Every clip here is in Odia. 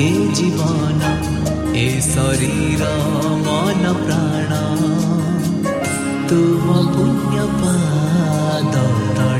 ଏ ଜୀବନ ଏ ଶରୀର ମନ ପ୍ରାଣ ତୁମ ପୁଣ୍ୟ ପାଦ ତଳେ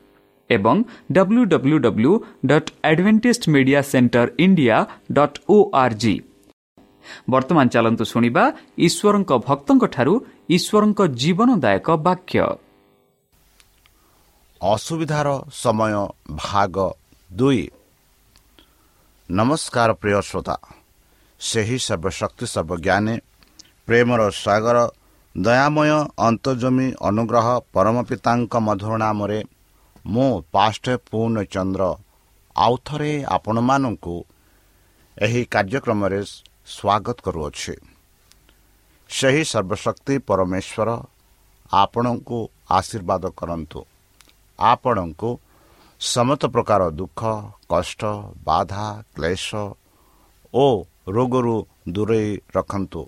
ଏବଂ W W W dot Adventist media centre India dot O R G ବର୍ତ୍ତମାନ ଚାଲନ୍ତୁ ଶୁଣିବା ଈଶ୍ୱରଙ୍କ ଭକ୍ତଙ୍କଠାରୁ ଈଶ୍ୱରଙ୍କ ଜୀବନଦାୟକ ବାକ୍ୟ। ଅସୁବିଧାର ସମୟ ଭାଗ ଦୁଇ। ନମସ୍କାର ପ୍ରିୟ ଶ୍ରୋତା। ସେହି ସର୍ବଶକ୍ତି ସର୍ବଜ୍ଞାନୀ ପ୍ରେମର ସାଗର ଦୟାମୟ ଅନ୍ତର୍ଜମୀ ଅନୁଗ୍ରହ ପରମ ପିତାଙ୍କ ମଧୁର ନାମରେ ମୁଁ ପାଷ୍ଟ ପୂର୍ଣ୍ଣଚନ୍ଦ୍ର ଆଉ ଥରେ ଆପଣମାନଙ୍କୁ ଏହି କାର୍ଯ୍ୟକ୍ରମରେ ସ୍ୱାଗତ କରୁଅଛି। ସେହି ସର୍ବଶକ୍ତି ପରମେଶ୍ୱର ଆପଣଙ୍କୁ ଆଶୀର୍ବାଦ କରନ୍ତୁ। ଆପଣଙ୍କୁ ସମସ୍ତ ପ୍ରକାର ଦୁଃଖ କଷ୍ଟ ବାଧା କ୍ଲେଶ ଓ ରୋଗରୁ ଦୂରେଇ ରଖନ୍ତୁ।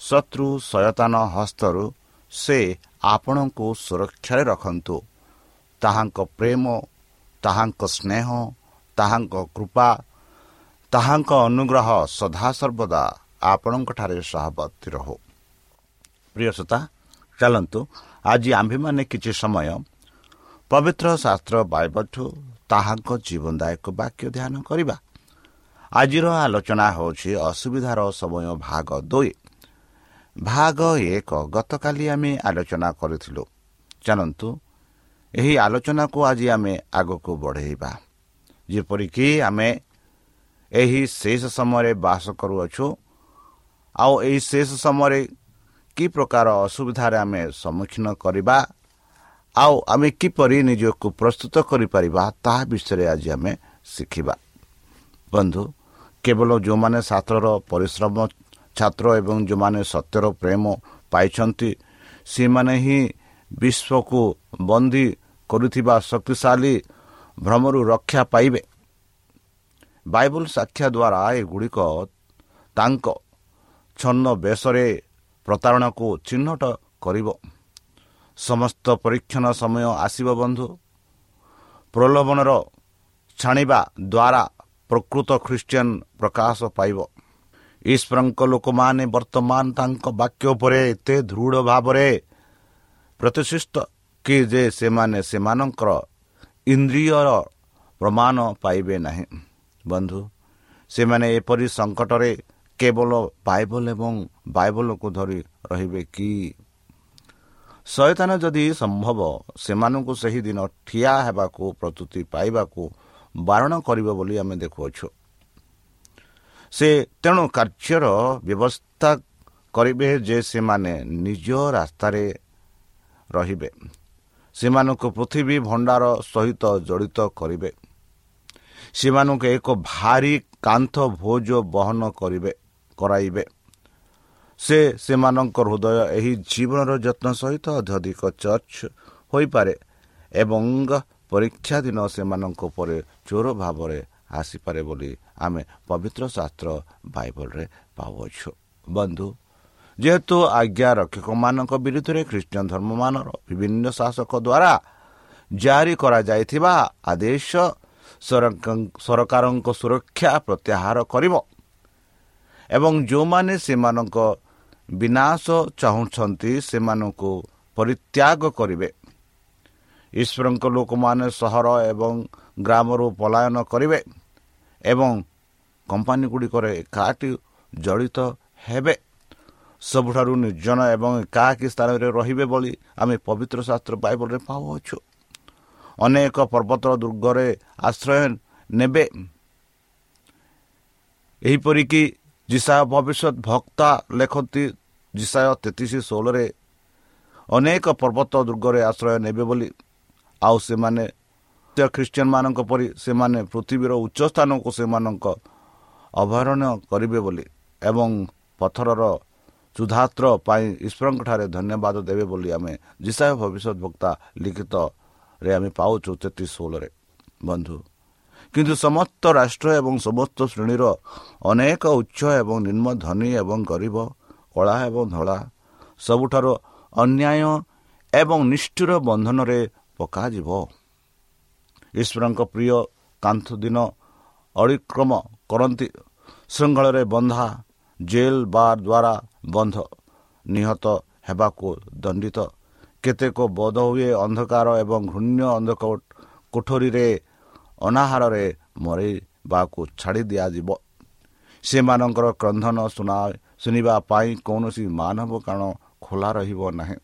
ଶତ୍ରୁ ସୟତାନ ହସ୍ତରୁ ସେ ଆପଣଙ୍କୁ ସୁରକ୍ଷାରେ ରଖନ୍ତୁ। ତାହାଙ୍କ ପ୍ରେମ ତାହାଙ୍କ ସ୍ନେହ ତାହାଙ୍କ କୃପା ତାହାଙ୍କ ଅନୁଗ୍ରହ ସଦାସର୍ବଦା ଆପଣଙ୍କଠାରେ ସହବର୍ତ୍ତୀ ରହୁ ପ୍ରିୟସତା ଚାଲନ୍ତୁ ଆଜି ଆମ୍ଭେମାନେ କିଛି ସମୟ ପବିତ୍ର ଶାସ୍ତ୍ର ବାଇବଠୁ ତାହାଙ୍କ ଜୀବନଦାୟକ ବାକ୍ୟ ଧ୍ୟାନ କରିବା ଆଜିର ଆଲୋଚନା ହେଉଛି ଅସୁବିଧାର ସମୟ ଭାଗ ଦୁଇ ଭାଗ ଏକ ଗତକାଲି ଆମେ ଆଲୋଚନା କରିଥିଲୁ ଜାଣନ୍ତୁ ଏହି ଆଲୋଚନାକୁ ଆଜି ଆମେ ଆଗକୁ ବଢ଼େଇବା। ଯେପରିକି ଆମେ ଏହି ଶେଷ ସମୟରେ ବାସ କରୁଅଛୁ ଆଉ ଏହି ଶେଷ ସମୟରେ କି ପ୍ରକାର ଅସୁବିଧାରେ ଆମେ ସମ୍ମୁଖୀନ କରିବା ଆଉ ଆମେ କିପରି ନିଜକୁ ପ୍ରସ୍ତୁତ କରିପାରିବା ତାହା ବିଷୟରେ ଆଜି ଆମେ ଶିଖିବା। ବନ୍ଧୁ କେବଳ ଯେଉଁମାନେ ଶାସ୍ତ୍ରର ପରିଶ୍ରମ ଛାତ୍ର ଏବଂ ଯେଉଁମାନେ ସତ୍ୟର ପ୍ରେମ ପାଇଛନ୍ତି ସେମାନେ ହିଁ ବିଶ୍ୱକୁ ବନ୍ଦୀ କରୁଥିବା ଶକ୍ତିଶାଳୀ ଭ୍ରମରୁ ରକ୍ଷା ପାଇବେ। ବାଇବଲ ସାକ୍ଷା ଦ୍ୱାରା ଏଗୁଡ଼ିକ ତାଙ୍କ ଛନ୍ନ ବେଶରେ ପ୍ରତାରଣାକୁ ଚିହ୍ନଟ କରିବ। ସମସ୍ତ ପରୀକ୍ଷଣ ସମୟ ଆସିବ ବନ୍ଧୁ। ପ୍ରଲୋଭନର ଛାଣିବା ଦ୍ୱାରା ପ୍ରକୃତ ଖ୍ରୀଷ୍ଟିଆନ ପ୍ରକାଶ ପାଇବ। ଈଶ୍ୱରଙ୍କ ଲୋକମାନେ ବର୍ତ୍ତମାନ ତାଙ୍କ ବାକ୍ୟ ଉପରେ ଏତେ ଦୃଢ଼ ଭାବରେ ପ୍ରତିଷ୍ଠିତ କି ଯେ ସେମାନେ ସେମାନଙ୍କର ଇନ୍ଦ୍ରିୟର ପ୍ରମାଣ ପାଇବେ ନାହିଁ। ବନ୍ଧୁ ସେମାନେ ଏପରି ସଙ୍କଟରେ କେବଳ ବାଇବଲ ଏବଂ ବାଇବଲକୁ ଧରି ରହିବେ କି? ଶୟତାନ ଯଦି ସମ୍ଭବ ସେମାନଙ୍କୁ ସେହିଦିନ ଠିଆ ହେବାକୁ ପ୍ରସ୍ତୁତି ପାଇବାକୁ ବାରଣ କରିବ ବୋଲି ଆମେ ଦେଖୁଅଛୁ। ସେ ତେଣୁ କାର୍ଯ୍ୟର ବ୍ୟବସ୍ଥା କରିବେ ଯେ ସେମାନେ ନିଜ ରାସ୍ତାରେ ରହିବେ। ସେମାନଙ୍କୁ ପୃଥିବୀ ଭଣ୍ଡାର ସହିତ ଜଡ଼ିତ କରିବେ। ସେମାନଙ୍କୁ ଏକ ଭାରି କାନ୍ଥ ଭୋଜ ବହନ କରିବେ କରାଇବେ। ସେ ସେମାନଙ୍କ ହୃଦୟ ଏହି ଜୀବନର ଯତ୍ନ ସହିତ ଅତ୍ୟଧିକ ଚର୍ଚ୍ଚ ହୋଇପାରେ ଏବଂ ପରୀକ୍ଷା ଦିନ ସେମାନଙ୍କ ଉପରେ ଚୋର ଭାବରେ ଆସିପାରେ ବୋଲି ଆମେ ପବିତ୍ର ଶାସ୍ତ୍ର ବାଇବଲରେ ପାଉଅଛୁ। ବନ୍ଧୁ ଯେହେତୁ ଆଜ୍ଞା ରକ୍ଷକମାନଙ୍କ ବିରୁଦ୍ଧରେ ଖ୍ରୀଷ୍ଟିଆନ ଧର୍ମମାନର ବିଭିନ୍ନ ଶାସକ ଦ୍ୱାରା ଜାରି କରାଯାଇଥିବା ଆଦେଶ ସରକାରଙ୍କ ସୁରକ୍ଷା ପ୍ରତ୍ୟାହାର କରିବ ଏବଂ ଯେଉଁମାନେ ସେମାନଙ୍କ ବିନାଶ ଚାହୁଁଛନ୍ତି ସେମାନଙ୍କୁ ପରିତ୍ୟାଗ କରିବେ। ଈଶ୍ୱରଙ୍କ ଲୋକମାନେ ସହର ଏବଂ ଗ୍ରାମରୁ ପଳାୟନ କରିବେ ଏବଂ କମ୍ପାନୀଗୁଡ଼ିକରେ ଏକାଠି ଜଡ଼ିତ ହେବେ। ସବୁଠାରୁ ନିର୍ଜନ ଏବଂ ଏକାକୀ ସ୍ଥାନରେ ରହିବେ ବୋଲି ଆମେ ପବିତ୍ର ଶାସ୍ତ୍ର ବାଇବଲରେ ପାଉଅଛୁ। ଅନେକ ପର୍ବତ ଦୁର୍ଗରେ ଆଶ୍ରୟ ନେବେ। ଏହିପରିକି ଜିସାୟ ଭବିଷ୍ୟତ ଭକ୍ତା ଲେଖନ୍ତି ଜିସାୟ ତେତିଶ ଷୋହଳରେ ଅନେକ ପର୍ବତ ଦୁର୍ଗରେ ଆଶ୍ରୟ ନେବେ ବୋଲି। ଆଉ ସେମାନେ ଖ୍ରୀଷ୍ଟିଆନ ମାନଙ୍କ ପରି ସେମାନେ ପୃଥିବୀର ଉଚ୍ଚ ସ୍ଥାନକୁ ସେମାନଙ୍କ ଅଭୟାରଣ୍ୟ କରିବେ ବୋଲି ଏବଂ ପଥରର ସୁଧାତ୍ର ପାଇଁ ଈଶ୍ୱରଙ୍କଠାରେ ଧନ୍ୟବାଦ ଦେବେ ବୋଲି ଆମେ ଜିସାୟ ଭବିଷ୍ୟତ ବକ୍ତା ଲିଖିତରେ ଆମେ ପାଉଛୁ ତେତିଶ ଷୋହଳରେ ବନ୍ଧୁ କିନ୍ତୁ ସମସ୍ତ ରାଷ୍ଟ୍ର ଏବଂ ସମସ୍ତ ଶ୍ରେଣୀର ଅନେକ ଉଚ୍ଚ ଏବଂ ନିମ୍ନ ଧନୀ ଏବଂ ଗରିବ କଳା ଏବଂ ଧଳା ସବୁଠାରୁ ଅନ୍ୟାୟ ଏବଂ ନିଷ୍ଠୁର ବନ୍ଧନରେ ପକାଯିବ। ଈଶ୍ୱରଙ୍କ ପ୍ରିୟ କାନ୍ଥ ଦିନ ଅଳିକ୍ରମ କରନ୍ତି ଶୃଙ୍ଖଳରେ ବନ୍ଧା ଜେଲ୍ ବାର ଦ୍ୱାରା ବନ୍ଧ ନିହତ ହେବାକୁ ଦଣ୍ଡିତ କେତେକ ବୋଧ ହୁଏ ଅନ୍ଧକାର ଏବଂ ଘୃଣ୍ୟ ଅନ୍ଧକ କୋଠରୀରେ ଅନାହାରରେ ମରେଇବାକୁ ଛାଡ଼ି ଦିଆଯିବ ସେମାନଙ୍କର କ୍ରନ୍ଧନ ଶୁଣା ଶୁଣିବା ପାଇଁ କୌଣସି ମାନବ କାରଣ ଖୋଲା ରହିବ ନାହିଁ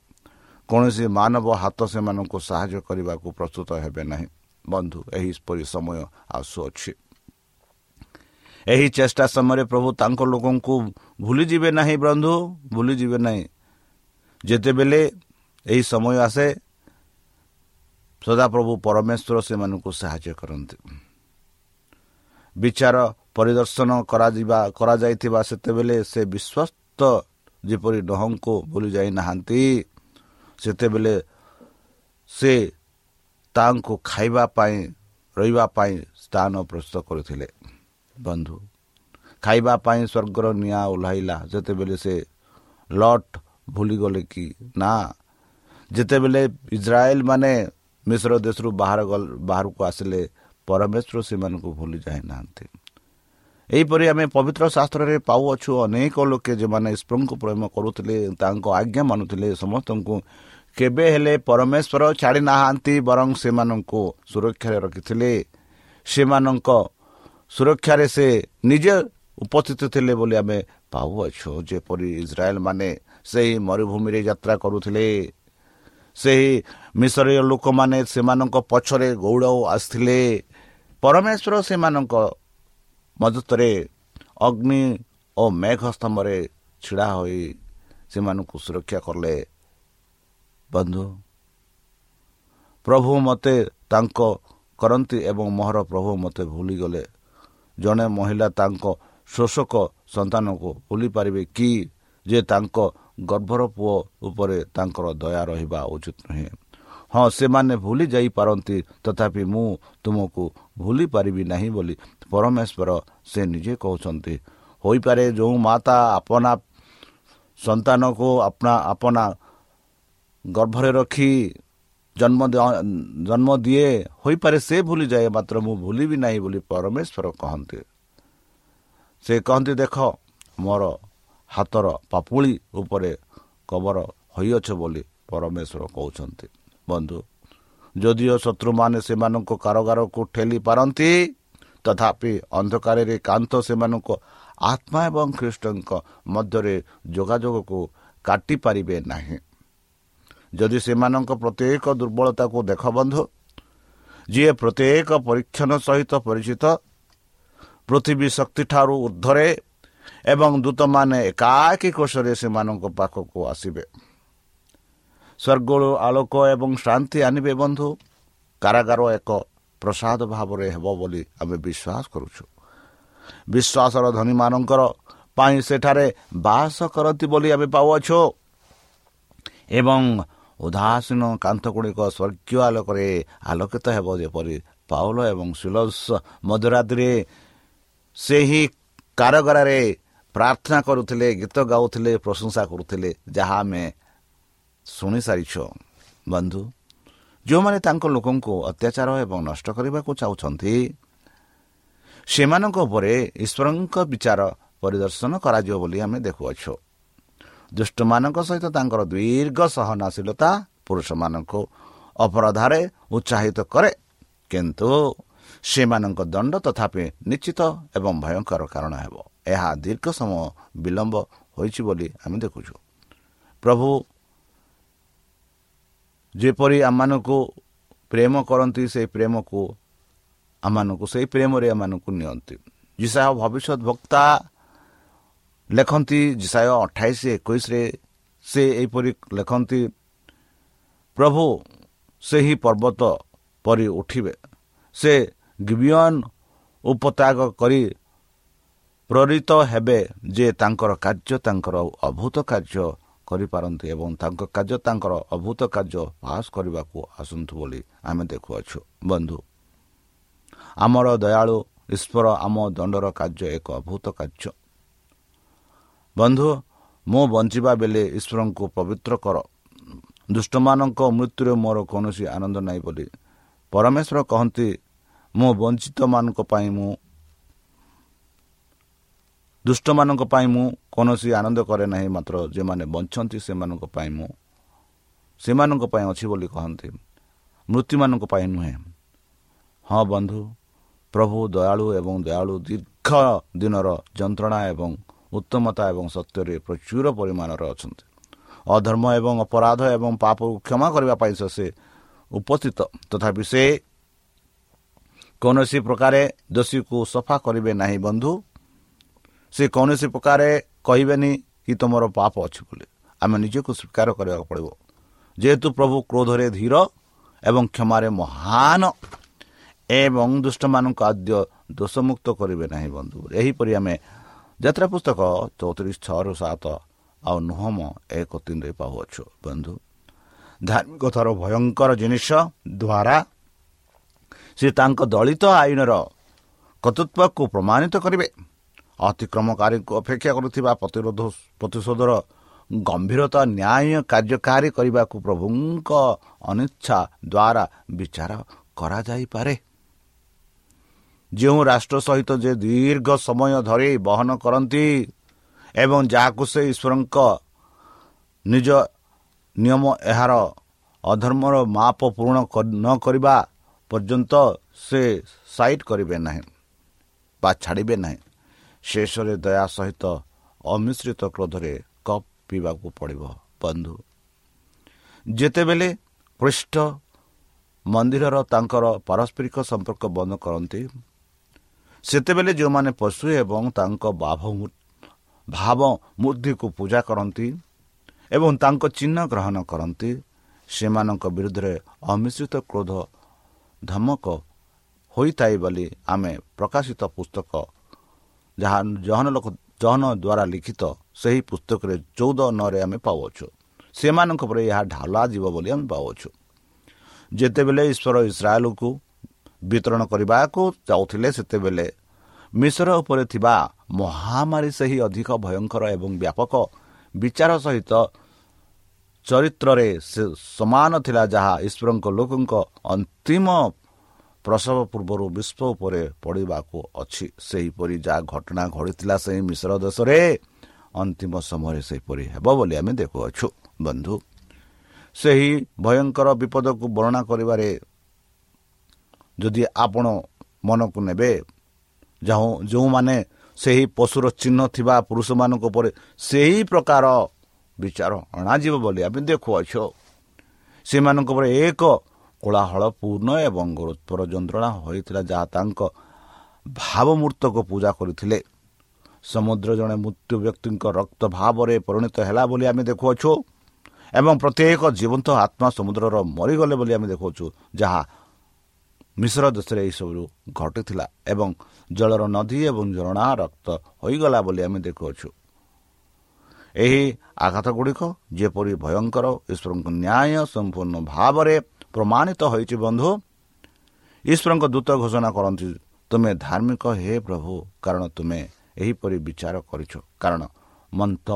କୌଣସି ମାନବ ହାତ ସେମାନଙ୍କୁ ସାହାଯ୍ୟ କରିବାକୁ ପ୍ରସ୍ତୁତ ହେବେ ନାହିଁ ବନ୍ଧୁ ଏହିପରି ସମୟ ଆସୁଅଛି ଏହି ଚେଷ୍ଟା ସମୟରେ ପ୍ରଭୁ ତାଙ୍କ ଲୋକଙ୍କୁ ଭୁଲିଯିବେ ନାହିଁ ବନ୍ଧୁ ଭୁଲିଯିବେ ନାହିଁ। ଯେତେବେଳେ ଏହି ସମୟ ଆସେ ସଦାପ୍ରଭୁ ପରମେଶ୍ୱର ସେମାନଙ୍କୁ ସାହାଯ୍ୟ କରନ୍ତି। ବିଚାର ପରିଦର୍ଶନ କରାଯିବା କରାଯାଇଥିବା ସେତେବେଳେ ସେ ବିଶ୍ୱସ୍ତ ଯେପରି ଡହଙ୍କୁ ଭୁଲି ଯାଇନାହାନ୍ତି ସେତେବେଳେ ସେ ତାଙ୍କୁ ଖାଇବା ପାଇଁ ରହିବା ପାଇଁ ସ୍ଥାନ ପ୍ରସ୍ତୁତ କରିଥିଲେ। ବନ୍ଧୁ। ଖାଇବା ପାଇଁ ସ୍ୱର୍ଗର ନିଆଁ ଓହ୍ଲାଇଲା। ଯେତେବେଳେ ସେ ଲଟ୍ ଭୁଲିଗଲେ କି? ନା। ଯେତେବେଳେ ଇସ୍ରାଏଲ ମାନେ ମିଶ୍ର ଦେଶରୁ ବାହାର ବାହାରକୁ ଆସିଲେ ପରମେଶ୍ୱର ସେମାନଙ୍କୁ ଭୁଲି ଯାଇନାହାନ୍ତି। ଏହିପରି ଆମେ ପବିତ୍ର ଶାସ୍ତ୍ରରେ ପାଉଅଛୁ। ଅନେକ ଲୋକେ ଯେଉଁମାନେ ଈଶ୍ୱରଙ୍କୁ ପ୍ରେମ କରୁଥିଲେ ତାଙ୍କ ଆଜ୍ଞା ମାନୁଥିଲେ ସମସ୍ତଙ୍କୁ କେବେ ହେଲେ ପରମେଶ୍ୱର ଛାଡ଼ି ନାହାନ୍ତି ବରଂ ସେମାନଙ୍କୁ ସୁରକ୍ଷାରେ ରଖିଥିଲେ। ସେମାନଙ୍କ ସୁରକ୍ଷାରେ ସେ ନିଜେ ଉପସ୍ଥିତ ଥିଲେ ବୋଲି ଆମେ ପାଉଅଛୁ ଯେପରି ଇସ୍ରାଏଲ ମାନେ ସେହି ମରୁଭୂମିରେ ଯାତ୍ରା କରୁଥିଲେ। ସେହି ମିଶରୀୟ ଲୋକମାନେ ସେମାନଙ୍କ ପଛରେ ଗୌଡ଼ ଆସିଥିଲେ। ପରମେଶ୍ୱର ସେମାନଙ୍କ ମଦତରେ ଅଗ୍ନି ଓ ମେଘ ସ୍ତମ୍ଭରେ ଛିଡ଼ା ହୋଇ ସେମାନଙ୍କୁ ସୁରକ୍ଷା କଲେ। ବନ୍ଧୁ ପ୍ରଭୁ ମୋତେ ତାଙ୍କ କରନ୍ତି ଏବଂ ମୋହର ପ୍ରଭୁ ମୋତେ ଭୁଲିଗଲେ। ଜଣେ ମହିଳା ତାଙ୍କ ଶୋଷକ ସନ୍ତାନକୁ ଭୁଲି ପାରିବେ କି ଯେ ତାଙ୍କ ଗର୍ଭର ପୁଅ ଉପରେ ତାଙ୍କର ଦୟା ରହିବା ଉଚିତ ନୁହେଁ। ହଁ ସେମାନେ ଭୁଲି ଯାଇପାରନ୍ତି ତଥାପି ମୁଁ ତୁମକୁ ଭୁଲି ପାରିବି ନାହିଁ ବୋଲି ପରମେଶ୍ୱର ସେ ନିଜେ କହୁଛନ୍ତି। ହୋଇପାରେ ଯେଉଁ ମାତା ଆପଣା ସନ୍ତାନକୁ ଆପଣା ଆପଣା ଗର୍ଭରେ ରଖି ଜନ୍ମ ଜନ୍ମ ଦିଏ ହୋଇପାରେ ସେ ଭୁଲିଯାଏ ମାତ୍ର ମୁଁ ଭୁଲିବି ନାହିଁ ବୋଲି ପରମେଶ୍ୱର କହନ୍ତି ସେ କହନ୍ତି ଦେଖ ମୋର ହାତର ପାପୁଳି ଉପରେ କବର ହୋଇଅଛ ବୋଲି ପରମେଶ୍ୱର କହୁଛନ୍ତି ବନ୍ଧୁ ଯଦିଓ ଶତ୍ରୁମାନେ ସେମାନଙ୍କ କାରଗାରକୁ ଠେଲି ପାରନ୍ତି ତଥାପି ଅନ୍ଧକାରରେ କାନ୍ତ ସେମାନଙ୍କ ଆତ୍ମା ଏବଂ ଖ୍ରୀଷ୍ଟଙ୍କ ମଧ୍ୟରେ ଯୋଗାଯୋଗକୁ କାଟିପାରିବେ ନାହିଁ ଯଦି ସେମାନଙ୍କ ପ୍ରତ୍ୟେକ ଦୁର୍ବଳତାକୁ ଦେଖ ବନ୍ଧୁ ଯିଏ ପ୍ରତ୍ୟେକ ପରୀକ୍ଷଣ ସହିତ ପରିଚିତ ପୃଥିବୀ ଶକ୍ତିଠାରୁ ଉର୍ଦ୍ଧ୍ୱରେ ଏବଂ ଦୂତମାନେ ଏକାକୀ କୋଷରେ ସେମାନଙ୍କ ପାଖକୁ ଆସିବେ। ସ୍ୱର୍ଗରୁ ଆଲୋକ ଏବଂ ଶାନ୍ତି ଆଣିବେ ବନ୍ଧୁ। କାରାଗାର ଏକ ପ୍ରସାଦ ଭାବରେ ହେବ ବୋଲି ଆମେ ବିଶ୍ୱାସ କରୁଛୁ। ବିଶ୍ୱାସର ଧନୀମାନଙ୍କର ପାଇଁ ସେଠାରେ ବାସ କରନ୍ତି ବୋଲି ଆମେ ପାଉଅଛୁ। ଏବଂ ଉଦାସୀନ କାନ୍ଥ ଗୁଡ଼ିକ ସ୍ୱର୍ଗୀୟ ଆଲୋକରେ ଆଲୋକିତ ହେବ ଯେପରି ପାଉଲ ଏବଂ ସୁଲସ ମଧୁରାତିରେ ସେହି କାରଗାରରେ ପ୍ରାର୍ଥନା କରୁଥିଲେ ଗୀତ ଗାଉଥିଲେ ପ୍ରଶଂସା କରୁଥିଲେ ଯାହା ଆମେ ଶୁଣିସାରିଛ। ବନ୍ଧୁ ଯେଉଁମାନେ ତାଙ୍କ ଲୋକଙ୍କୁ ଅତ୍ୟାଚାର ଏବଂ ନଷ୍ଟ କରିବାକୁ ଚାହୁଁଛନ୍ତି ସେମାନଙ୍କ ଉପରେ ଈଶ୍ୱରଙ୍କ ବିଚାର ପରିଦର୍ଶନ କରାଯିବ ବୋଲି ଆମେ ଦେଖୁଅଛୁ। ଦୁଷ୍ଟମାନଙ୍କ ସହିତ ତାଙ୍କର ଦୀର୍ଘ ସହନଶୀଳତା ପୁରୁଷମାନଙ୍କୁ ଅପରାଧରେ ଉତ୍ସାହିତ କରେ। କିନ୍ତୁ ସେମାନଙ୍କ ଦଣ୍ଡ ତଥାପି ନିଶ୍ଚିତ ଏବଂ ଭୟଙ୍କର କାରଣ ହେବ। ଏହା ଦୀର୍ଘ ସମୟ ବିଳମ୍ବ ହୋଇଛି ବୋଲି ଆମେ ଦେଖୁଛୁ। ପ୍ରଭୁ ଯେପରି ଆମମାନଙ୍କୁ ପ୍ରେମ କରନ୍ତି ସେହି ପ୍ରେମକୁ ଆମମାନଙ୍କୁ ସେହି ପ୍ରେମରେ ଏମାନଙ୍କୁ ନିଅନ୍ତି। ଜିସାହ ଭବିଷ୍ୟତ ବକ୍ତା ଲେଖନ୍ତି ଜିସାୟ ଅଠାଇଶ ଏକୋଇଶରେ ସେ ଏହିପରି ଲେଖନ୍ତି ପ୍ରଭୁ ସେହି ପର୍ବତ ପରି ଉଠିବେ। ସେ ଗିବିୟନ ଉପତ୍ୟାଗ କରି ପ୍ରେରିତ ହେବେ ଯେ ତାଙ୍କର କାର୍ଯ୍ୟ ତାଙ୍କର ଅଭୂତ କାର୍ଯ୍ୟ କରିପାରନ୍ତି ଏବଂ ତାଙ୍କ କାର୍ଯ୍ୟ ତାଙ୍କର ଅଭୂତ କାର୍ଯ୍ୟ ପାସ୍ କରିବାକୁ ଆସନ୍ତୁ ବୋଲି ଆମେ ଦେଖୁଅଛୁ। ବନ୍ଧୁ ଆମର ଦୟାଳୁ ଈଶ୍ୱର ଆମ ଦଣ୍ଡର କାର୍ଯ୍ୟ ଏକ ଅଭୂତ କାର୍ଯ୍ୟ। ବନ୍ଧୁ ମୁଁ ବଞ୍ଚିବା ବେଳେ ଈଶ୍ୱରଙ୍କୁ ପବିତ୍ର କର। ଦୁଷ୍ଟମାନଙ୍କ ମୃତ୍ୟୁରେ ମୋର କୌଣସି ଆନନ୍ଦ ନାହିଁ ବୋଲି ପରମେଶ୍ୱର କହନ୍ତି ମୁଁ ବଞ୍ଚିତମାନଙ୍କ ପାଇଁ ମୁଁ ଦୁଷ୍ଟମାନଙ୍କ ପାଇଁ ମୁଁ କୌଣସି ଆନନ୍ଦ କରେ ନାହିଁ ମାତ୍ର ଯେଉଁମାନେ ବଞ୍ଚନ୍ତି ସେମାନଙ୍କ ପାଇଁ ମୁଁ ସେମାନଙ୍କ ପାଇଁ ଅଛି ବୋଲି କହନ୍ତି ମୃତ୍ୟୁମାନଙ୍କ ପାଇଁ ନୁହେଁ। ହଁ ବନ୍ଧୁ ପ୍ରଭୁ ଦୟାଳୁ ଏବଂ ଦୟାଳୁ ଦୀର୍ଘ ଦିନର ଯନ୍ତ୍ରଣା ଏବଂ ଉତ୍ତମତା ଏବଂ ସତ୍ୟରେ ପ୍ରଚୁର ପରିମାଣର ଅଛନ୍ତି ଅଧର୍ମ ଏବଂ ଅପରାଧ ଏବଂ ପାପକୁ କ୍ଷମା କରିବା ପାଇଁ ସେ ଉପସ୍ଥିତ। ତଥାପି ସେ କୌଣସି ପ୍ରକାରେ ଦୋଷୀକୁ ସଫା କରିବେ ନାହିଁ ବନ୍ଧୁ। ସେ କୌଣସି ପ୍ରକାରେ କହିବେନି କି ତୁମର ପାପ ଅଛି ବୋଲି। ଆମେ ନିଜକୁ ସ୍ୱୀକାର କରିବାକୁ ପଡ଼ିବ। ଯେହେତୁ ପ୍ରଭୁ କ୍ରୋଧରେ ଧୀର ଏବଂ କ୍ଷମାରେ ମହାନ ଏବଂ ଦୁଷ୍ଟମାନଙ୍କୁ ଆଦ୍ୟ ଦୋଷମୁକ୍ତ କରିବେ ନାହିଁ ବନ୍ଧୁ। ଏହିପରି ଆମେ ଯାତ୍ରା ପୁସ୍ତକ ଚଉତିରିଶ ଛଅରୁ ସାତ ଆଉ ନୁହମ ଏକ ତିନିରେ ପାଉଅଛୁ ବନ୍ଧୁ ଧାର୍ମିକତାର ଭୟଙ୍କର ଜିନିଷ ଦ୍ୱାରା ସେ ତାଙ୍କ ଦଳିତ ଆଇନର କର୍ତ୍ତୃତ୍ୱକୁ ପ୍ରମାଣିତ କରିବେ। ଅତିକ୍ରମକାରୀଙ୍କୁ ଅପେକ୍ଷା କରୁଥିବା ପ୍ରତିରୋଧ ପ୍ରତିଶୋଧର ଗମ୍ଭୀରତା ନ୍ୟାୟ କାର୍ଯ୍ୟକାରୀ କରିବାକୁ ପ୍ରଭୁଙ୍କ ଅନିଚ୍ଛା ଦ୍ୱାରା ବିଚାର କରାଯାଇପାରେ। ଯେଉଁ ରାଷ୍ଟ୍ର ସହିତ ଯେ ଦୀର୍ଘ ସମୟ ଧରି ବହନ କରନ୍ତି ଏବଂ ଯାହାକୁ ସେ ଈଶ୍ୱରଙ୍କ ନିଜ ନିୟମ ଏହାର ଅଧର୍ମର ମାପ ପୂରଣ ନ କରିବା ପର୍ଯ୍ୟନ୍ତ ସେ ସାଇଟ୍ କରିବେ ନାହିଁ ବା ଛାଡ଼ିବେ ନାହିଁ। ଶେଷରେ ଦୟା ସହିତ ଅମିଶ୍ରିତ କ୍ରୋଧରେ କପ୍ ପିଇବାକୁ ପଡ଼ିବ ବନ୍ଧୁ। ଯେତେବେଳେ ପୃଷ୍ଠ ମନ୍ଦିରର ତାଙ୍କର ପାରସ୍ପରିକ ସମ୍ପର୍କ ବନ୍ଦ କରନ୍ତି ସେତେବେଳେ ଯେଉଁମାନେ ପଶୁ ଏବଂ ତାଙ୍କ ଭାବ ଭାବ ମୂର୍ତ୍ତିକୁ ପୂଜା କରନ୍ତି ଏବଂ ତାଙ୍କ ଚିହ୍ନ ଗ୍ରହଣ କରନ୍ତି ସେମାନଙ୍କ ବିରୁଦ୍ଧରେ ଅମିଶ୍ରିତ କ୍ରୋଧ ଧମକ ହୋଇଥାଏ ବୋଲି ଆମେ ପ୍ରକାଶିତ ପୁସ୍ତକ ଯାହା ଜହନ ଲୋକ ଜହନ ଦ୍ୱାରା ଲିଖିତ ସେହି ପୁସ୍ତକରେ ଚଉଦ ନରେ ଆମେ ପାଉଅଛୁ। ସେମାନଙ୍କ ପରେ ଏହା ଢାଲା ଯିବ ବୋଲି ଆମେ ପାଉଅଛୁ। ଯେତେବେଳେ ଈଶ୍ୱର ଇସ୍ରାଏଲକୁ ବିତରଣ କରିବାକୁ ଯାଉଥିଲେ ସେତେବେଳେ। ମିଶ୍ର ଉପରେ ଥିବା ମହାମାରୀ ସେହି ଅଧିକ ଭୟଙ୍କର ଏବଂ ବ୍ୟାପକ ବିଚାର ସହିତ ଚରିତ୍ରରେ ସମାନ ଥିଲା ଯାହା ଈଶ୍ୱରଙ୍କ ଲୋକଙ୍କ ଅନ୍ତିମ ପ୍ରସବ ପୂର୍ବରୁ ବିଶ୍ୱ ଉପରେ ପଡ଼ିବାକୁ ଅଛି। ସେହିପରି ଯାହା ଘଟଣା ଘଟିଥିଲା ସେହି ମିଶ୍ର ଦେଶରେ ଅନ୍ତିମ ସମୟରେ ସେହିପରି ହେବ ବୋଲି ଆମେ ଦେଖୁଅଛୁ। ବନ୍ଧୁ ସେହି ଭୟଙ୍କର ବିପଦକୁ ବର୍ଣ୍ଣନା କରିବାରେ ଯଦି ଆପଣ ମନକୁ ନେବେ ଯେଉଁ ଯେଉଁମାନେ ସେହି ପଶୁର ଚିହ୍ନ ଥିବା ପୁରୁଷମାନଙ୍କ ଉପରେ ସେହି ପ୍ରକାର ବିଚାର ଅଣାଯିବ ବୋଲି ଆମେ ଦେଖୁଅଛୁ। ସେମାନଙ୍କ ଉପରେ ଏକ କୋଳାହଳ ପୂର୍ଣ୍ଣ ଏବଂ ଗୁରୁତ୍ୱର ଯନ୍ତ୍ରଣା ହୋଇଥିଲା ଯାହା ତାଙ୍କ ଭାବମୂର୍ତ୍ତକୁ ପୂଜା କରିଥିଲେ। ସମୁଦ୍ର ଜଣେ ମୃତ୍ୟୁ ବ୍ୟକ୍ତିଙ୍କ ରକ୍ତ ଭାବରେ ପରିଣତ ହେଲା ବୋଲି ଆମେ ଦେଖୁଅଛୁ ଏବଂ ପ୍ରତ୍ୟେକ ଜୀବନ୍ତ ଆତ୍ମା ସମୁଦ୍ରର ମରିଗଲେ ବୋଲି ଆମେ ଦେଖୁଅଛୁ ଯାହା ମିଶ୍ର ଦେଶରେ ଏହିସବୁ ଘଟିଥିଲା ଏବଂ ଜଳର ନଦୀ ଏବଂ ଝରଣା ରକ୍ତ ହୋଇଗଲା ବୋଲି ଆମେ ଦେଖୁଅଛୁ। ଏହି ଆଘାତ ଗୁଡ଼ିକ ଯେପରି ଭୟଙ୍କର ଈଶ୍ୱରଙ୍କ ନ୍ୟାୟ ସମ୍ପୂର୍ଣ୍ଣ ଭାବରେ ପ୍ରମାଣିତ ହୋଇଛି ବନ୍ଧୁ ଈଶ୍ୱରଙ୍କ ଦୂତ ଘୋଷଣା କରନ୍ତି ତୁମେ ଧାର୍ମିକ ହେ ପ୍ରଭୁ କାରଣ ତୁମେ ଏହିପରି ବିଚାର କରିଛ। କାରଣ ମନ୍ତ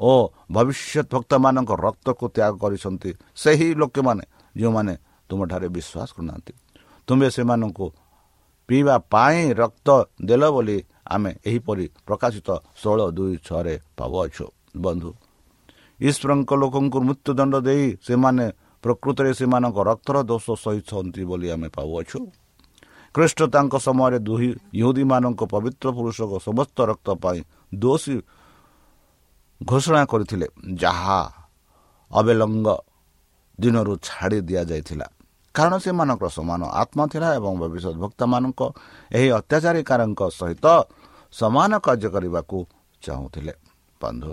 ଓ ଭବିଷ୍ୟତ ଭକ୍ତମାନଙ୍କ ରକ୍ତକୁ ତ୍ୟାଗ କରିଛନ୍ତି ସେହି ଲୋକମାନେ ଯେଉଁମାନେ ତୁମଠାରେ ବିଶ୍ୱାସ କରୁନାହାନ୍ତି। ତୁମେ ସେମାନଙ୍କୁ ପିଇବା ପାଇଁ ରକ୍ତ ଦେଲ ବୋଲି ଆମେ ଏହିପରି ପ୍ରକାଶିତ ଷୋହଳ ଦୁଇ ଛଅରେ ପାଉଅଛୁ। ବନ୍ଧୁ ଈଶ୍ୱରଙ୍କ ଲୋକଙ୍କୁ ମୃତ୍ୟୁଦଣ୍ଡ ଦେଇ ସେମାନେ ପ୍ରକୃତରେ ସେମାନଙ୍କ ରକ୍ତର ଦୋଷ ସହିଛନ୍ତି ବୋଲି ଆମେ ପାଉଅଛୁ। ଖ୍ରୀଷ୍ଟ ତାଙ୍କ ସମୟରେ ଦୁଇ ଇହୁଦୀମାନଙ୍କ ପବିତ୍ର ପୁରୁଷଙ୍କ ସମସ୍ତ ରକ୍ତ ପାଇଁ ଦୋଷୀ ଘୋଷଣା କରିଥିଲେ ଯାହା ଅବେଲଙ୍ଗ ଦିନରୁ ଛାଡ଼ି ଦିଆଯାଇଥିଲା। କାରଣ ସେମାନଙ୍କର ସମାନ ଆତ୍ମା ଥିଲା ଏବଂ ଭବିଷ୍ୟତ ଭକ୍ତମାନଙ୍କ ଏହି ଅତ୍ୟାଚାରୀକାରଙ୍କ ସହିତ ସମାନ କାର୍ଯ୍ୟ କରିବାକୁ ଚାହୁଁଥିଲେ। ବନ୍ଧୁ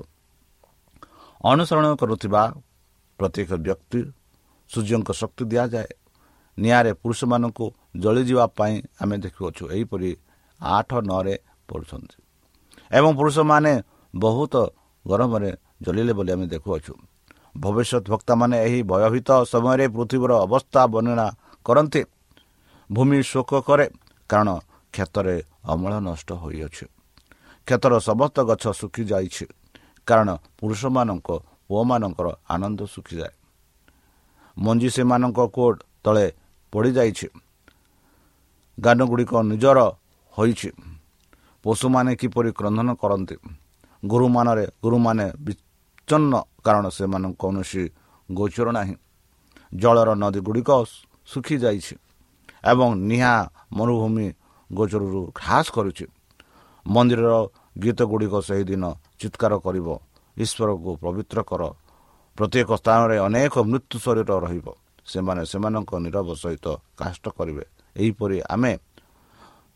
ଅନୁସରଣ କରୁଥିବା ପ୍ରତ୍ୟେକ ବ୍ୟକ୍ତି ସୂର୍ଯ୍ୟଙ୍କ ଶକ୍ତି ଦିଆଯାଏ। ନିଆଁରେ ପୁରୁଷମାନଙ୍କୁ ଜଳିଯିବା ପାଇଁ ଆମେ ଦେଖୁଅଛୁ ଏହିପରି ଆଠ ନଅରେ ପଢ଼ୁଛନ୍ତି। ଏବଂ ପୁରୁଷମାନେ ବହୁତ ଗରମରେ ଜଳିଲେ ବୋଲି ଆମେ ଦେଖୁଅଛୁ। ଭବିଷ୍ୟତ ଭକ୍ତମାନେ ଏହି ଭୟଭୀତ ସମୟରେ ପୃଥିବୀର ଅବସ୍ଥା ବର୍ଣ୍ଣନା କରନ୍ତି। ଭୂମି ଶୋକ କରେ କାରଣ କ୍ଷେତରେ ଅମଳ ନଷ୍ଟ ହୋଇଅଛି। କ୍ଷେତର ସମସ୍ତ ଗଛ ଶୁଖିଯାଇଛି କାରଣ ପୁରୁଷମାନଙ୍କ ପୁଅମାନଙ୍କର ଆନନ୍ଦ ଶୁଖିଯାଏ। ମଞ୍ଜି ସେମାନଙ୍କ କୋଟ୍ ତଳେ ପଡ଼ିଯାଇଛି ଗାନ ଗୁଡ଼ିକ ନିଜର ହୋଇଛି। ପଶୁମାନେ କିପରି କ୍ରନ୍ଧନ କରନ୍ତି? ଗୁରୁମାନରେ ଗୁରୁମାନେ ବିଚ୍ଛନ୍ନ କାରଣ ସେମାନଙ୍କୁ କୌଣସି ଗୋଚର ନାହିଁ। ଜଳର ନଦୀ ଗୁଡ଼ିକ ଶୁଖିଯାଇଛି ଏବଂ ନିଆଁ ମରୁଭୂମି ଗୋଚରରୁ ହ୍ରାସ କରୁଛି। ମନ୍ଦିରର ଗୀତ ଗୁଡ଼ିକ ସେହିଦିନ ଚିତ୍କାର କରିବ। ଈଶ୍ୱରକୁ ପବିତ୍ର କର। ପ୍ରତ୍ୟେକ ସ୍ଥାନରେ ଅନେକ ମୃତ୍ୟୁ ଶରୀର ରହିବ। ସେମାନେ ସେମାନଙ୍କ ନିରବ ସହିତ କାଷ୍ଟ କରିବେ। ଏହିପରି ଆମେ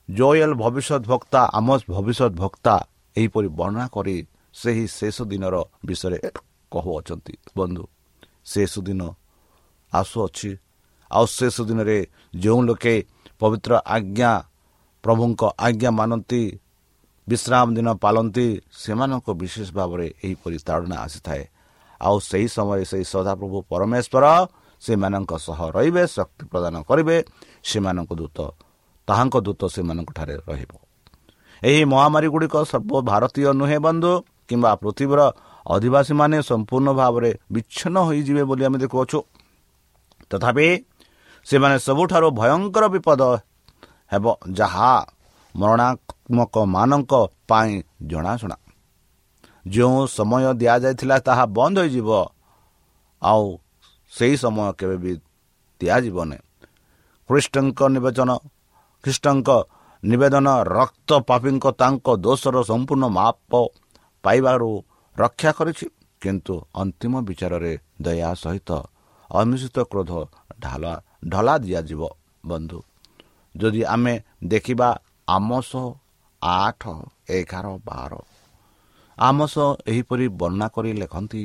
ଜୟଲ ଭବିଷ୍ୟତ ବକ୍ତା ଆମ ଭବିଷ୍ୟତ ବକ୍ତା ଏହିପରି ବର୍ଣ୍ଣନା କରି ସେହି ଶେଷ ଦିନର ବିଷୟରେ କହୁଅଛନ୍ତି। ବନ୍ଧୁ ଶେଷ ଦିନ ଆସୁଅଛି ଆଉ ଶେଷ ଦିନରେ ଯେଉଁ ଲୋକେ ପବିତ୍ର ଆଜ୍ଞା ପ୍ରଭୁଙ୍କ ଆଜ୍ଞା ମାନନ୍ତି ବିଶ୍ରାମ ଦିନ ପାଳନ୍ତି ସେମାନଙ୍କ ବିଶେଷ ଭାବରେ ଏହିପରି ତାଡ଼ନା ଆସିଥାଏ। ଆଉ ସେହି ସମୟରେ ସେହି ସଦାପ୍ରଭୁ ପରମେଶ୍ୱର ସେମାନଙ୍କ ସହ ରହିବେ ଶକ୍ତି ପ୍ରଦାନ କରିବେ ସେମାନଙ୍କ ଦୂତ ତାହାଙ୍କ ଦୂତ ସେମାନଙ୍କଠାରେ ରହିବ। ଏହି ମହାମାରୀ ଗୁଡ଼ିକ ସର୍ବ ଭାରତୀୟ ନୁହେଁ ବନ୍ଧୁ। କିମ୍ବା ପୃଥିବୀର ଅଧିବାସୀମାନେ ସମ୍ପୂର୍ଣ୍ଣ ଭାବରେ ବିଚ୍ଛିନ୍ନ ହୋଇଯିବେ ବୋଲି ଆମେ ଦେଖୁଅଛୁ। ତଥାପି ସେମାନେ ସବୁଠାରୁ ଭୟଙ୍କର ବିପଦ ହେବ ଯାହା ମରଣାତ୍ମକମାନଙ୍କ ପାଇଁ ଜଣାଶୁଣା। ଯେଉଁ ସମୟ ଦିଆଯାଇଥିଲା ତାହା ବନ୍ଦ ହୋଇଯିବ ଆଉ ସେହି ସମୟ କେବେ ବି ଦିଆଯିବନି ଖ୍ରୀଷ୍ଟଙ୍କ ନିବେଚନ ଖ୍ରୀଷ୍ଟଙ୍କ ନିବେଦନ ରକ୍ତ ପାପୀଙ୍କ ତାଙ୍କ ଦୋଷର ସମ୍ପୂର୍ଣ୍ଣ ମାପ ପାଇବାରୁ ରକ୍ଷା କରିଛି କିନ୍ତୁ ଅନ୍ତିମ ବିଚାରରେ ଦୟା ସହିତ ଅମିଶ୍ରିତ କ୍ରୋଧ ଢାଲା ଢଲା ଦିଆଯିବ ବନ୍ଧୁ। ଯଦି ଆମେ ଦେଖିବା ଆମସ ଆଠ ଏଗାର ବାର ଆମସ ଏହିପରି ବର୍ଣ୍ଣନା କରି ଲେଖନ୍ତି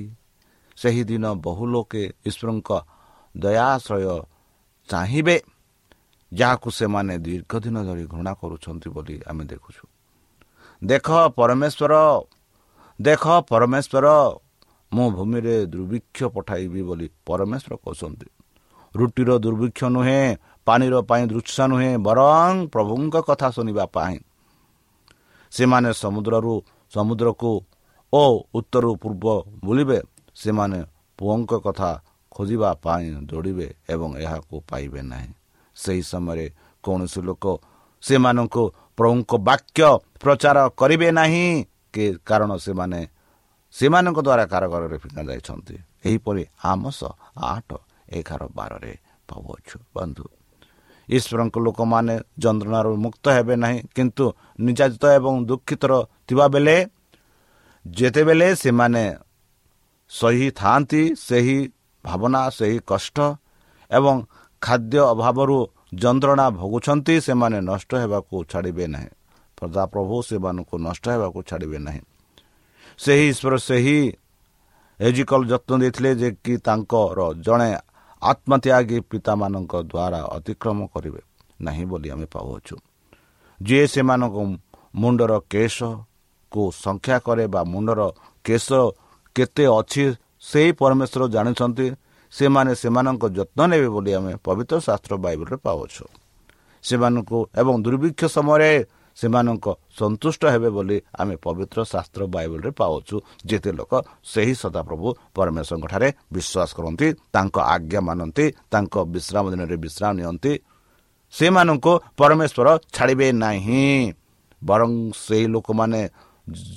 ସେହିଦିନ ବହୁ ଲୋକେ ଈଶ୍ୱରଙ୍କ ଦୟାଶ୍ରୟ ଚାହିଁବେ ଯାହାକୁ ସେମାନେ ଦୀର୍ଘ ଦିନ ଧରି ଘୃଣା କରୁଛନ୍ତି ବୋଲି ଆମେ ଦେଖୁଛୁ। ଦେଖ ପରମେଶ୍ୱର! ଦେଖ ପରମେଶ୍ୱର ମୁଁ ଭୂମିରେ ଦୁର୍ଭିକ୍ଷ ପଠାଇବି ବୋଲି ପରମେଶ୍ୱର କହୁଛନ୍ତି। ରୁଟିର ଦୁର୍ଭିକ୍ଷ ନୁହେଁ ପାଣିର ପାଇଁ ଦୃଶ୍ୟ ନୁହେଁ ବରଂ ପ୍ରଭୁଙ୍କ କଥା ଶୁଣିବା ପାଇଁ। ସେମାନେ ସମୁଦ୍ରରୁ ସମୁଦ୍ରକୁ ଓ ଉତ୍ତର ପୂର୍ବ ବୁଲିବେ। ସେମାନେ ପୁଅଙ୍କ କଥା ଖୋଜିବା ପାଇଁ ଦୌଡ଼ିବେ ଏବଂ ଏହାକୁ ପାଇବେ ନାହିଁ। ସେହି ସମୟରେ କୌଣସି ଲୋକ ସେମାନଙ୍କୁ ପ୍ରଭୁଙ୍କ ବାକ୍ୟ ପ୍ରଚାର କରିବେ ନାହିଁ। କି କାରଣ ସେମାନେ ସେମାନଙ୍କ ଦ୍ୱାରା କାରଗରରେ ଫିଙ୍ଗା ଯାଇଛନ୍ତି। ଏହିପରି ଆମସ ଆଠ ଏଗାର ବାରରେ ପାଉଅଛୁ। ବନ୍ଧୁ ଈଶ୍ୱରଙ୍କ ଲୋକମାନେ ଯନ୍ତ୍ରଣାରୁ ମୁକ୍ତ ହେବେ ନାହିଁ କିନ୍ତୁ ନିର୍ଯାତିତ ଏବଂ ଦୁଃଖିତର ଥିବାବେଳେ ଯେତେବେଳେ ସେମାନେ ସହିଥାନ୍ତି ସେହି ଭାବନା ସେହି କଷ୍ଟ ଏବଂ ଖାଦ୍ୟ ଅଭାବରୁ ଯନ୍ତ୍ରଣା ଭୋଗୁଛନ୍ତି ସେମାନେ ନଷ୍ଟ ହେବାକୁ ଛାଡ଼ିବେ ନାହିଁ। ପ୍ରଭୁ ସେମାନଙ୍କୁ ନଷ୍ଟ ହେବାକୁ ଛାଡ଼ିବେ ନାହିଁ। ସେହି ଈଶ୍ୱର ସେହି ଏଜିକଲ ଯତ୍ନ ଦେଇଥିଲେ ଯେ କି ତାଙ୍କର ଜଣେ ଆତ୍ମତ୍ୟାଗୀ ପିତାମାନଙ୍କ ଦ୍ୱାରା ଅତିକ୍ରମ କରିବେ ନାହିଁ ବୋଲି ଆମେ ପାଉଅଛୁ। ଯିଏ ସେମାନଙ୍କ ମୁଣ୍ଡର କେଶକୁ ସଂଖ୍ୟା କରେ ବା ମୁଣ୍ଡର କେଶ କେତେ ଅଛି ସେହି ପରମେଶ୍ୱର ଜାଣିଛନ୍ତି ସେମାନେ ସେମାନଙ୍କ ଯତ୍ନ ନେବେ ବୋଲି ଆମେ ପବିତ୍ର ଶାସ୍ତ୍ର ବାଇବଲରେ ପାଉଛୁ ସେମାନଙ୍କୁ ଏବଂ ଦୁର୍ଭିକ୍ଷ ସମୟରେ ସେମାନଙ୍କ ସନ୍ତୁଷ୍ଟ ହେବେ ବୋଲି ଆମେ ପବିତ୍ର ଶାସ୍ତ୍ର ବାଇବଲରେ ପାଉଛୁ। ଯେତେ ଲୋକ ସେହି ସଦାପ୍ରଭୁ ପରମେଶ୍ୱରଙ୍କଠାରେ ବିଶ୍ୱାସ କରନ୍ତି ତାଙ୍କ ଆଜ୍ଞା ମାନନ୍ତି ତାଙ୍କ ବିଶ୍ରାମ ଦିନରେ ବିଶ୍ରାମ ନିଅନ୍ତି ସେମାନଙ୍କୁ ପରମେଶ୍ୱର ଛାଡ଼ିବେ ନାହିଁ। ବରଂ ସେହି ଲୋକମାନେ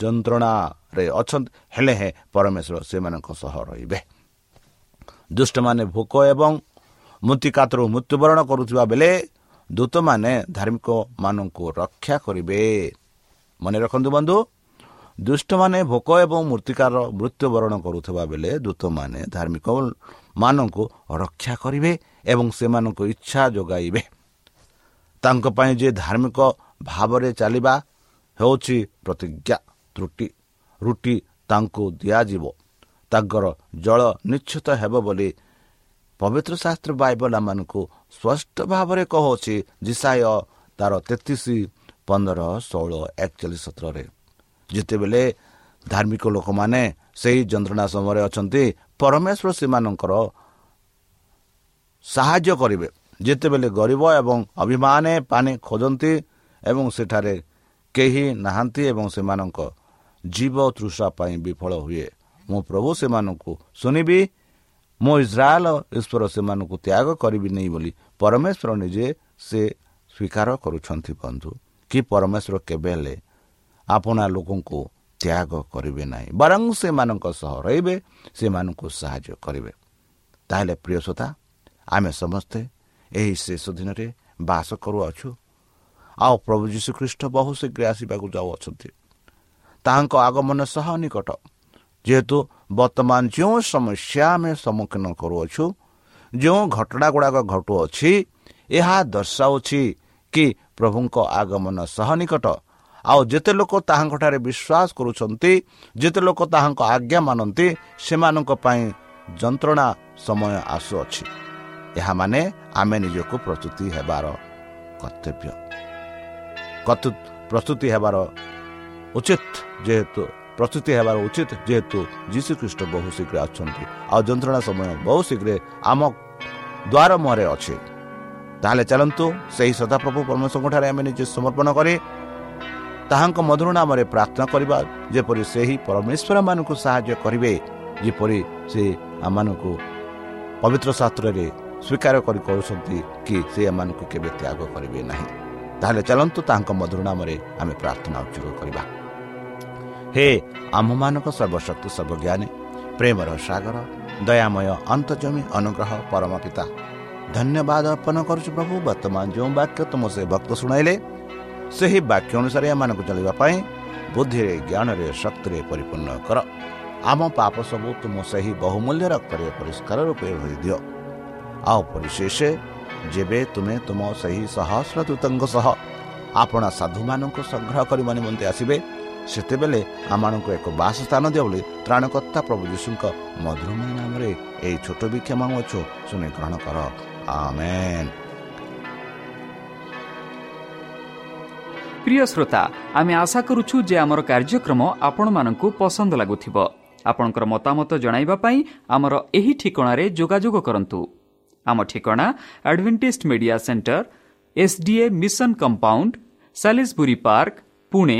ଯନ୍ତ୍ରଣାରେ ଅଛନ୍ତି ହେଲେ ହେଁ ପରମେଶ୍ୱର ସେମାନଙ୍କ ସହ ରହିବେ। ଦୁଷ୍ଟମାନେ ଭୋକ ଏବଂ ମୃତ୍ତିକାତରୁ ମୃତ୍ୟୁବରଣ କରୁଥିବା ବେଳେ ଦୂତମାନେ ଧାର୍ମିକମାନଙ୍କୁ ରକ୍ଷା କରିବେ। ମନେ ରଖନ୍ତୁ ବନ୍ଧୁ ଦୁଷ୍ଟମାନେ ଭୋକ ଏବଂ ମୃତ୍ତିକାର ମୃତ୍ୟୁବରଣ କରୁଥିବା ବେଳେ ଦୂତମାନେ ଧାର୍ମିକ ମାନଙ୍କୁ ରକ୍ଷା କରିବେ ଏବଂ ସେମାନଙ୍କୁ ଇଚ୍ଛା ଯୋଗାଇବେ। ତାଙ୍କ ପାଇଁ ଯେ ଧାର୍ମିକ ଭାବରେ ଚାଲିବା ହେଉଛି ପ୍ରତିଜ୍ଞା। ତ୍ରୁଟି ରୁଟି ତାଙ୍କୁ ଦିଆଯିବ। ତାଙ୍କର ଜଳ ନିଶ୍ଚିତ ହେବ ବୋଲି ପବିତ୍ର ଶାସ୍ତ୍ର ବାଇବଲ ଆମମାନଙ୍କୁ ସ୍ପଷ୍ଟ ଭାବରେ କହୁଅଛି ଜିସାୟ ତାର ତେତିଶ ପନ୍ଦର ଷୋହଳ ଏକଚାଳିଶ ସତରରେ। ଯେତେବେଳେ ଧାର୍ମିକ ଲୋକମାନେ ସେହି ଯନ୍ତ୍ରଣା ସମୟରେ ଅଛନ୍ତି ପରମେଶ୍ୱର ସେମାନଙ୍କର ସାହାଯ୍ୟ କରିବେ। ଯେତେବେଳେ ଗରିବ ଏବଂ ଅଭିମାନେ ପାଣି ଖୋଜନ୍ତି ଏବଂ ସେଠାରେ କେହି ନାହାନ୍ତି ଏବଂ ସେମାନଙ୍କ ଜୀବ ତୃଷା ପାଇଁ ବିଫଳ ହୁଏ ମୁଁ ପ୍ରଭୁ ସେମାନଙ୍କୁ ଶୁଣିବି ମୁଁ ଇସ୍ରାଏଲ ଈଶ୍ୱର ସେମାନଙ୍କୁ ତ୍ୟାଗ କରିବି ନାହିଁ ବୋଲି ପରମେଶ୍ୱର ନିଜେ ସେ ସ୍ୱୀକାର କରୁଛନ୍ତି ବନ୍ଧୁ। କି ପରମେଶ୍ୱର କେବେ ହେଲେ ଆପଣା ଲୋକଙ୍କୁ ତ୍ୟାଗ କରିବେ ନାହିଁ। ବରଂ ସେମାନଙ୍କ ସହ ରହିବେ ସେମାନଙ୍କୁ ସାହାଯ୍ୟ କରିବେ। ତାହେଲେ ପ୍ରିୟ ଶ୍ରୋତା ଆମେ ସମସ୍ତେ ଏହି ଶେଷ ଦିନରେ ବାସ କରୁଅଛୁ। ଆଉ ପ୍ରଭୁ ଯୀଶୁଖ୍ରୀଷ୍ଟ ବହୁ ଶୀଘ୍ର ଆସିବାକୁ ଯାଉଅଛନ୍ତି। ତାହାଙ୍କ ଆଗମନ ସହ ନିକଟ ଯେହେତୁ ବର୍ତ୍ତମାନ ଯେଉଁ ସମସ୍ୟା ଆମେ ସମ୍ମୁଖୀନ କରୁଅଛୁ ଯେଉଁ ଘଟଣା ଗୁଡ଼ାକ ଘଟୁଅଛି ଏହା ଦର୍ଶାଉଛି କି ପ୍ରଭୁଙ୍କ ଆଗମନ ସହ ନିକଟ। ଆଉ ଯେତେ ଲୋକ ତାହାଙ୍କଠାରେ ବିଶ୍ୱାସ କରୁଛନ୍ତି ଯେତେ ଲୋକ ତାହାଙ୍କ ଆଜ୍ଞା ମାନନ୍ତି ସେମାନଙ୍କ ପାଇଁ ଯନ୍ତ୍ରଣା ସମୟ ଆସୁଅଛି। ଏହା ମାନେ ଆମେ ନିଜକୁ ପ୍ରସ୍ତୁତି ହେବାର କର୍ତ୍ତବ୍ୟ। ପ୍ରସ୍ତୁତି ହେବାର ଉଚିତ ଯେହେତୁ ପ୍ରସ୍ତୁତି ହେବାର ଉଚିତ ଯେହେତୁ ଯୀଶୁଖ୍ରୀଷ୍ଟ ବହୁ ଶୀଘ୍ର ଆସୁଛନ୍ତି। ଆଉ ଯନ୍ତ୍ରଣା ସମୟ ବହୁ ଶୀଘ୍ର ଆମ ଦ୍ୱାର ମୁହଁରେ ଅଛି। ତାହେଲେ ଚାଲନ୍ତୁ ସେହି ସଦାପ୍ରଭୁ ପରମେଶ୍ୱରଙ୍କଠାରେ ଆମେ ନିଜେ ସମର୍ପଣ କରି ତାହାଙ୍କ ମଧୁର ନାମରେ ପ୍ରାର୍ଥନା କରିବା ଯେପରି ସେହି ପରମେଶ୍ୱରମାନଙ୍କୁ ସାହାଯ୍ୟ କରିବେ ଯେପରି ସେ ଆମମାନଙ୍କୁ ପବିତ୍ର ଶାସ୍ତ୍ରରେ ସ୍ୱୀକାର କରି କରୁଛନ୍ତି କି ସେ ଏମାନଙ୍କୁ କେବେ ତ୍ୟାଗ କରିବେ ନାହିଁ। ତାହେଲେ ଚାଲନ୍ତୁ ତାଙ୍କ ମଧୁର ନାମରେ ଆମେ ପ୍ରାର୍ଥନା ଉଚ୍ଚ କରିବା। ହେ ଆମ୍ଭମାନଙ୍କ ସର୍ବଶକ୍ତି ସର୍ବଜ୍ଞାନୀ ପ୍ରେମର ସାଗର ଦୟାମୟ ଅନ୍ତର୍ଜମୀ ଅନୁଗ୍ରହ ପରମ ପିତା ଧନ୍ୟବାଦ ଅର୍ପଣ କରୁଛୁ ପ୍ରଭୁ ବର୍ତ୍ତମାନ ଯେଉଁ ବାକ୍ୟ ତୁମ ସେ ଭକ୍ତ ଶୁଣାଇଲେ ସେହି ବାକ୍ୟ ଅନୁସାରେ ଏମାନଙ୍କୁ ଚାଲିବା ପାଇଁ ବୁଦ୍ଧିରେ ଜ୍ଞାନରେ ଶକ୍ତିରେ ପରିପୂର୍ଣ୍ଣ କର। ଆମ ପାପ ସବୁ ତୁମ ସେହି ବହୁମୂଲ୍ୟ ରକ୍ତରେ ପରିଷ୍କାର ରୂପେ ଦିଅ ଆଉ ପରିଶେଷ ଯେବେ ତୁମେ ତୁମ ସେହି ସହସ୍ର ଦୂତଙ୍କ ସହ ଆପଣା ସାଧୁମାନଙ୍କୁ ସଂଗ୍ରହ କରିବା ନିମନ୍ତେ ଆସିବେ ସେତେବେଳେ ଆମମାନଙ୍କୁ ଏକ ବାସ ସ୍ଥାନ ଦିଅ ବୋଲି ତ୍ରାଣକର୍ତ୍ତା ପ୍ରଭୁ ଯୀଶୁଙ୍କ ମଧୁରମୟ ନାମରେ ଏହି ଛୋଟ ବିକ୍ଷମ ଅଛୁ ଶୁଣି ଗ୍ରହଣ କର। ପ୍ରିୟ ଶ୍ରୋତା ଆମେ ଆଶା କରୁଛୁ ଯେ ଆମର କାର୍ଯ୍ୟକ୍ରମ ଆପଣମାନଙ୍କୁ ପସନ୍ଦ ଲାଗୁଥିବ। ଆପଣଙ୍କର ମତାମତ ଜଣାଇବା ପାଇଁ ଆମର ଏହି ଠିକଣାରେ ଯୋଗାଯୋଗ କରନ୍ତୁ। ଆମ ଠିକଣା Adventist Media Centre SDA mission compound Salisbury Park Pune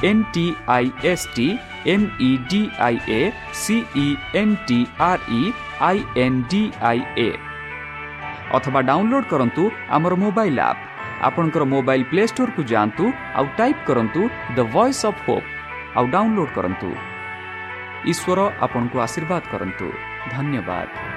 V E N T I S T M E D I A C E N T R E I N D I A ଅଥବା ଡାଉନଲୋଡ୍ କରନ୍ତୁ ଆମର ମୋବାଇଲ୍ ଆପ୍ ଆପଣଙ୍କର ମୋବାଇଲ୍ ପ୍ଲେ ଷ୍ଟୋରକୁ ଯାଆନ୍ତୁ ଆଉ ଟାଇପ୍ କରନ୍ତୁ ଦ ଭଏସ୍ ଅଫ୍ ହୋପ୍ ଆଉ ଡାଉନଲୋଡ୍ କରନ୍ତୁ ଈଶ୍ୱର ଆପଣଙ୍କୁ ଆଶୀର୍ବାଦ କରନ୍ତୁ ଧନ୍ୟବାଦ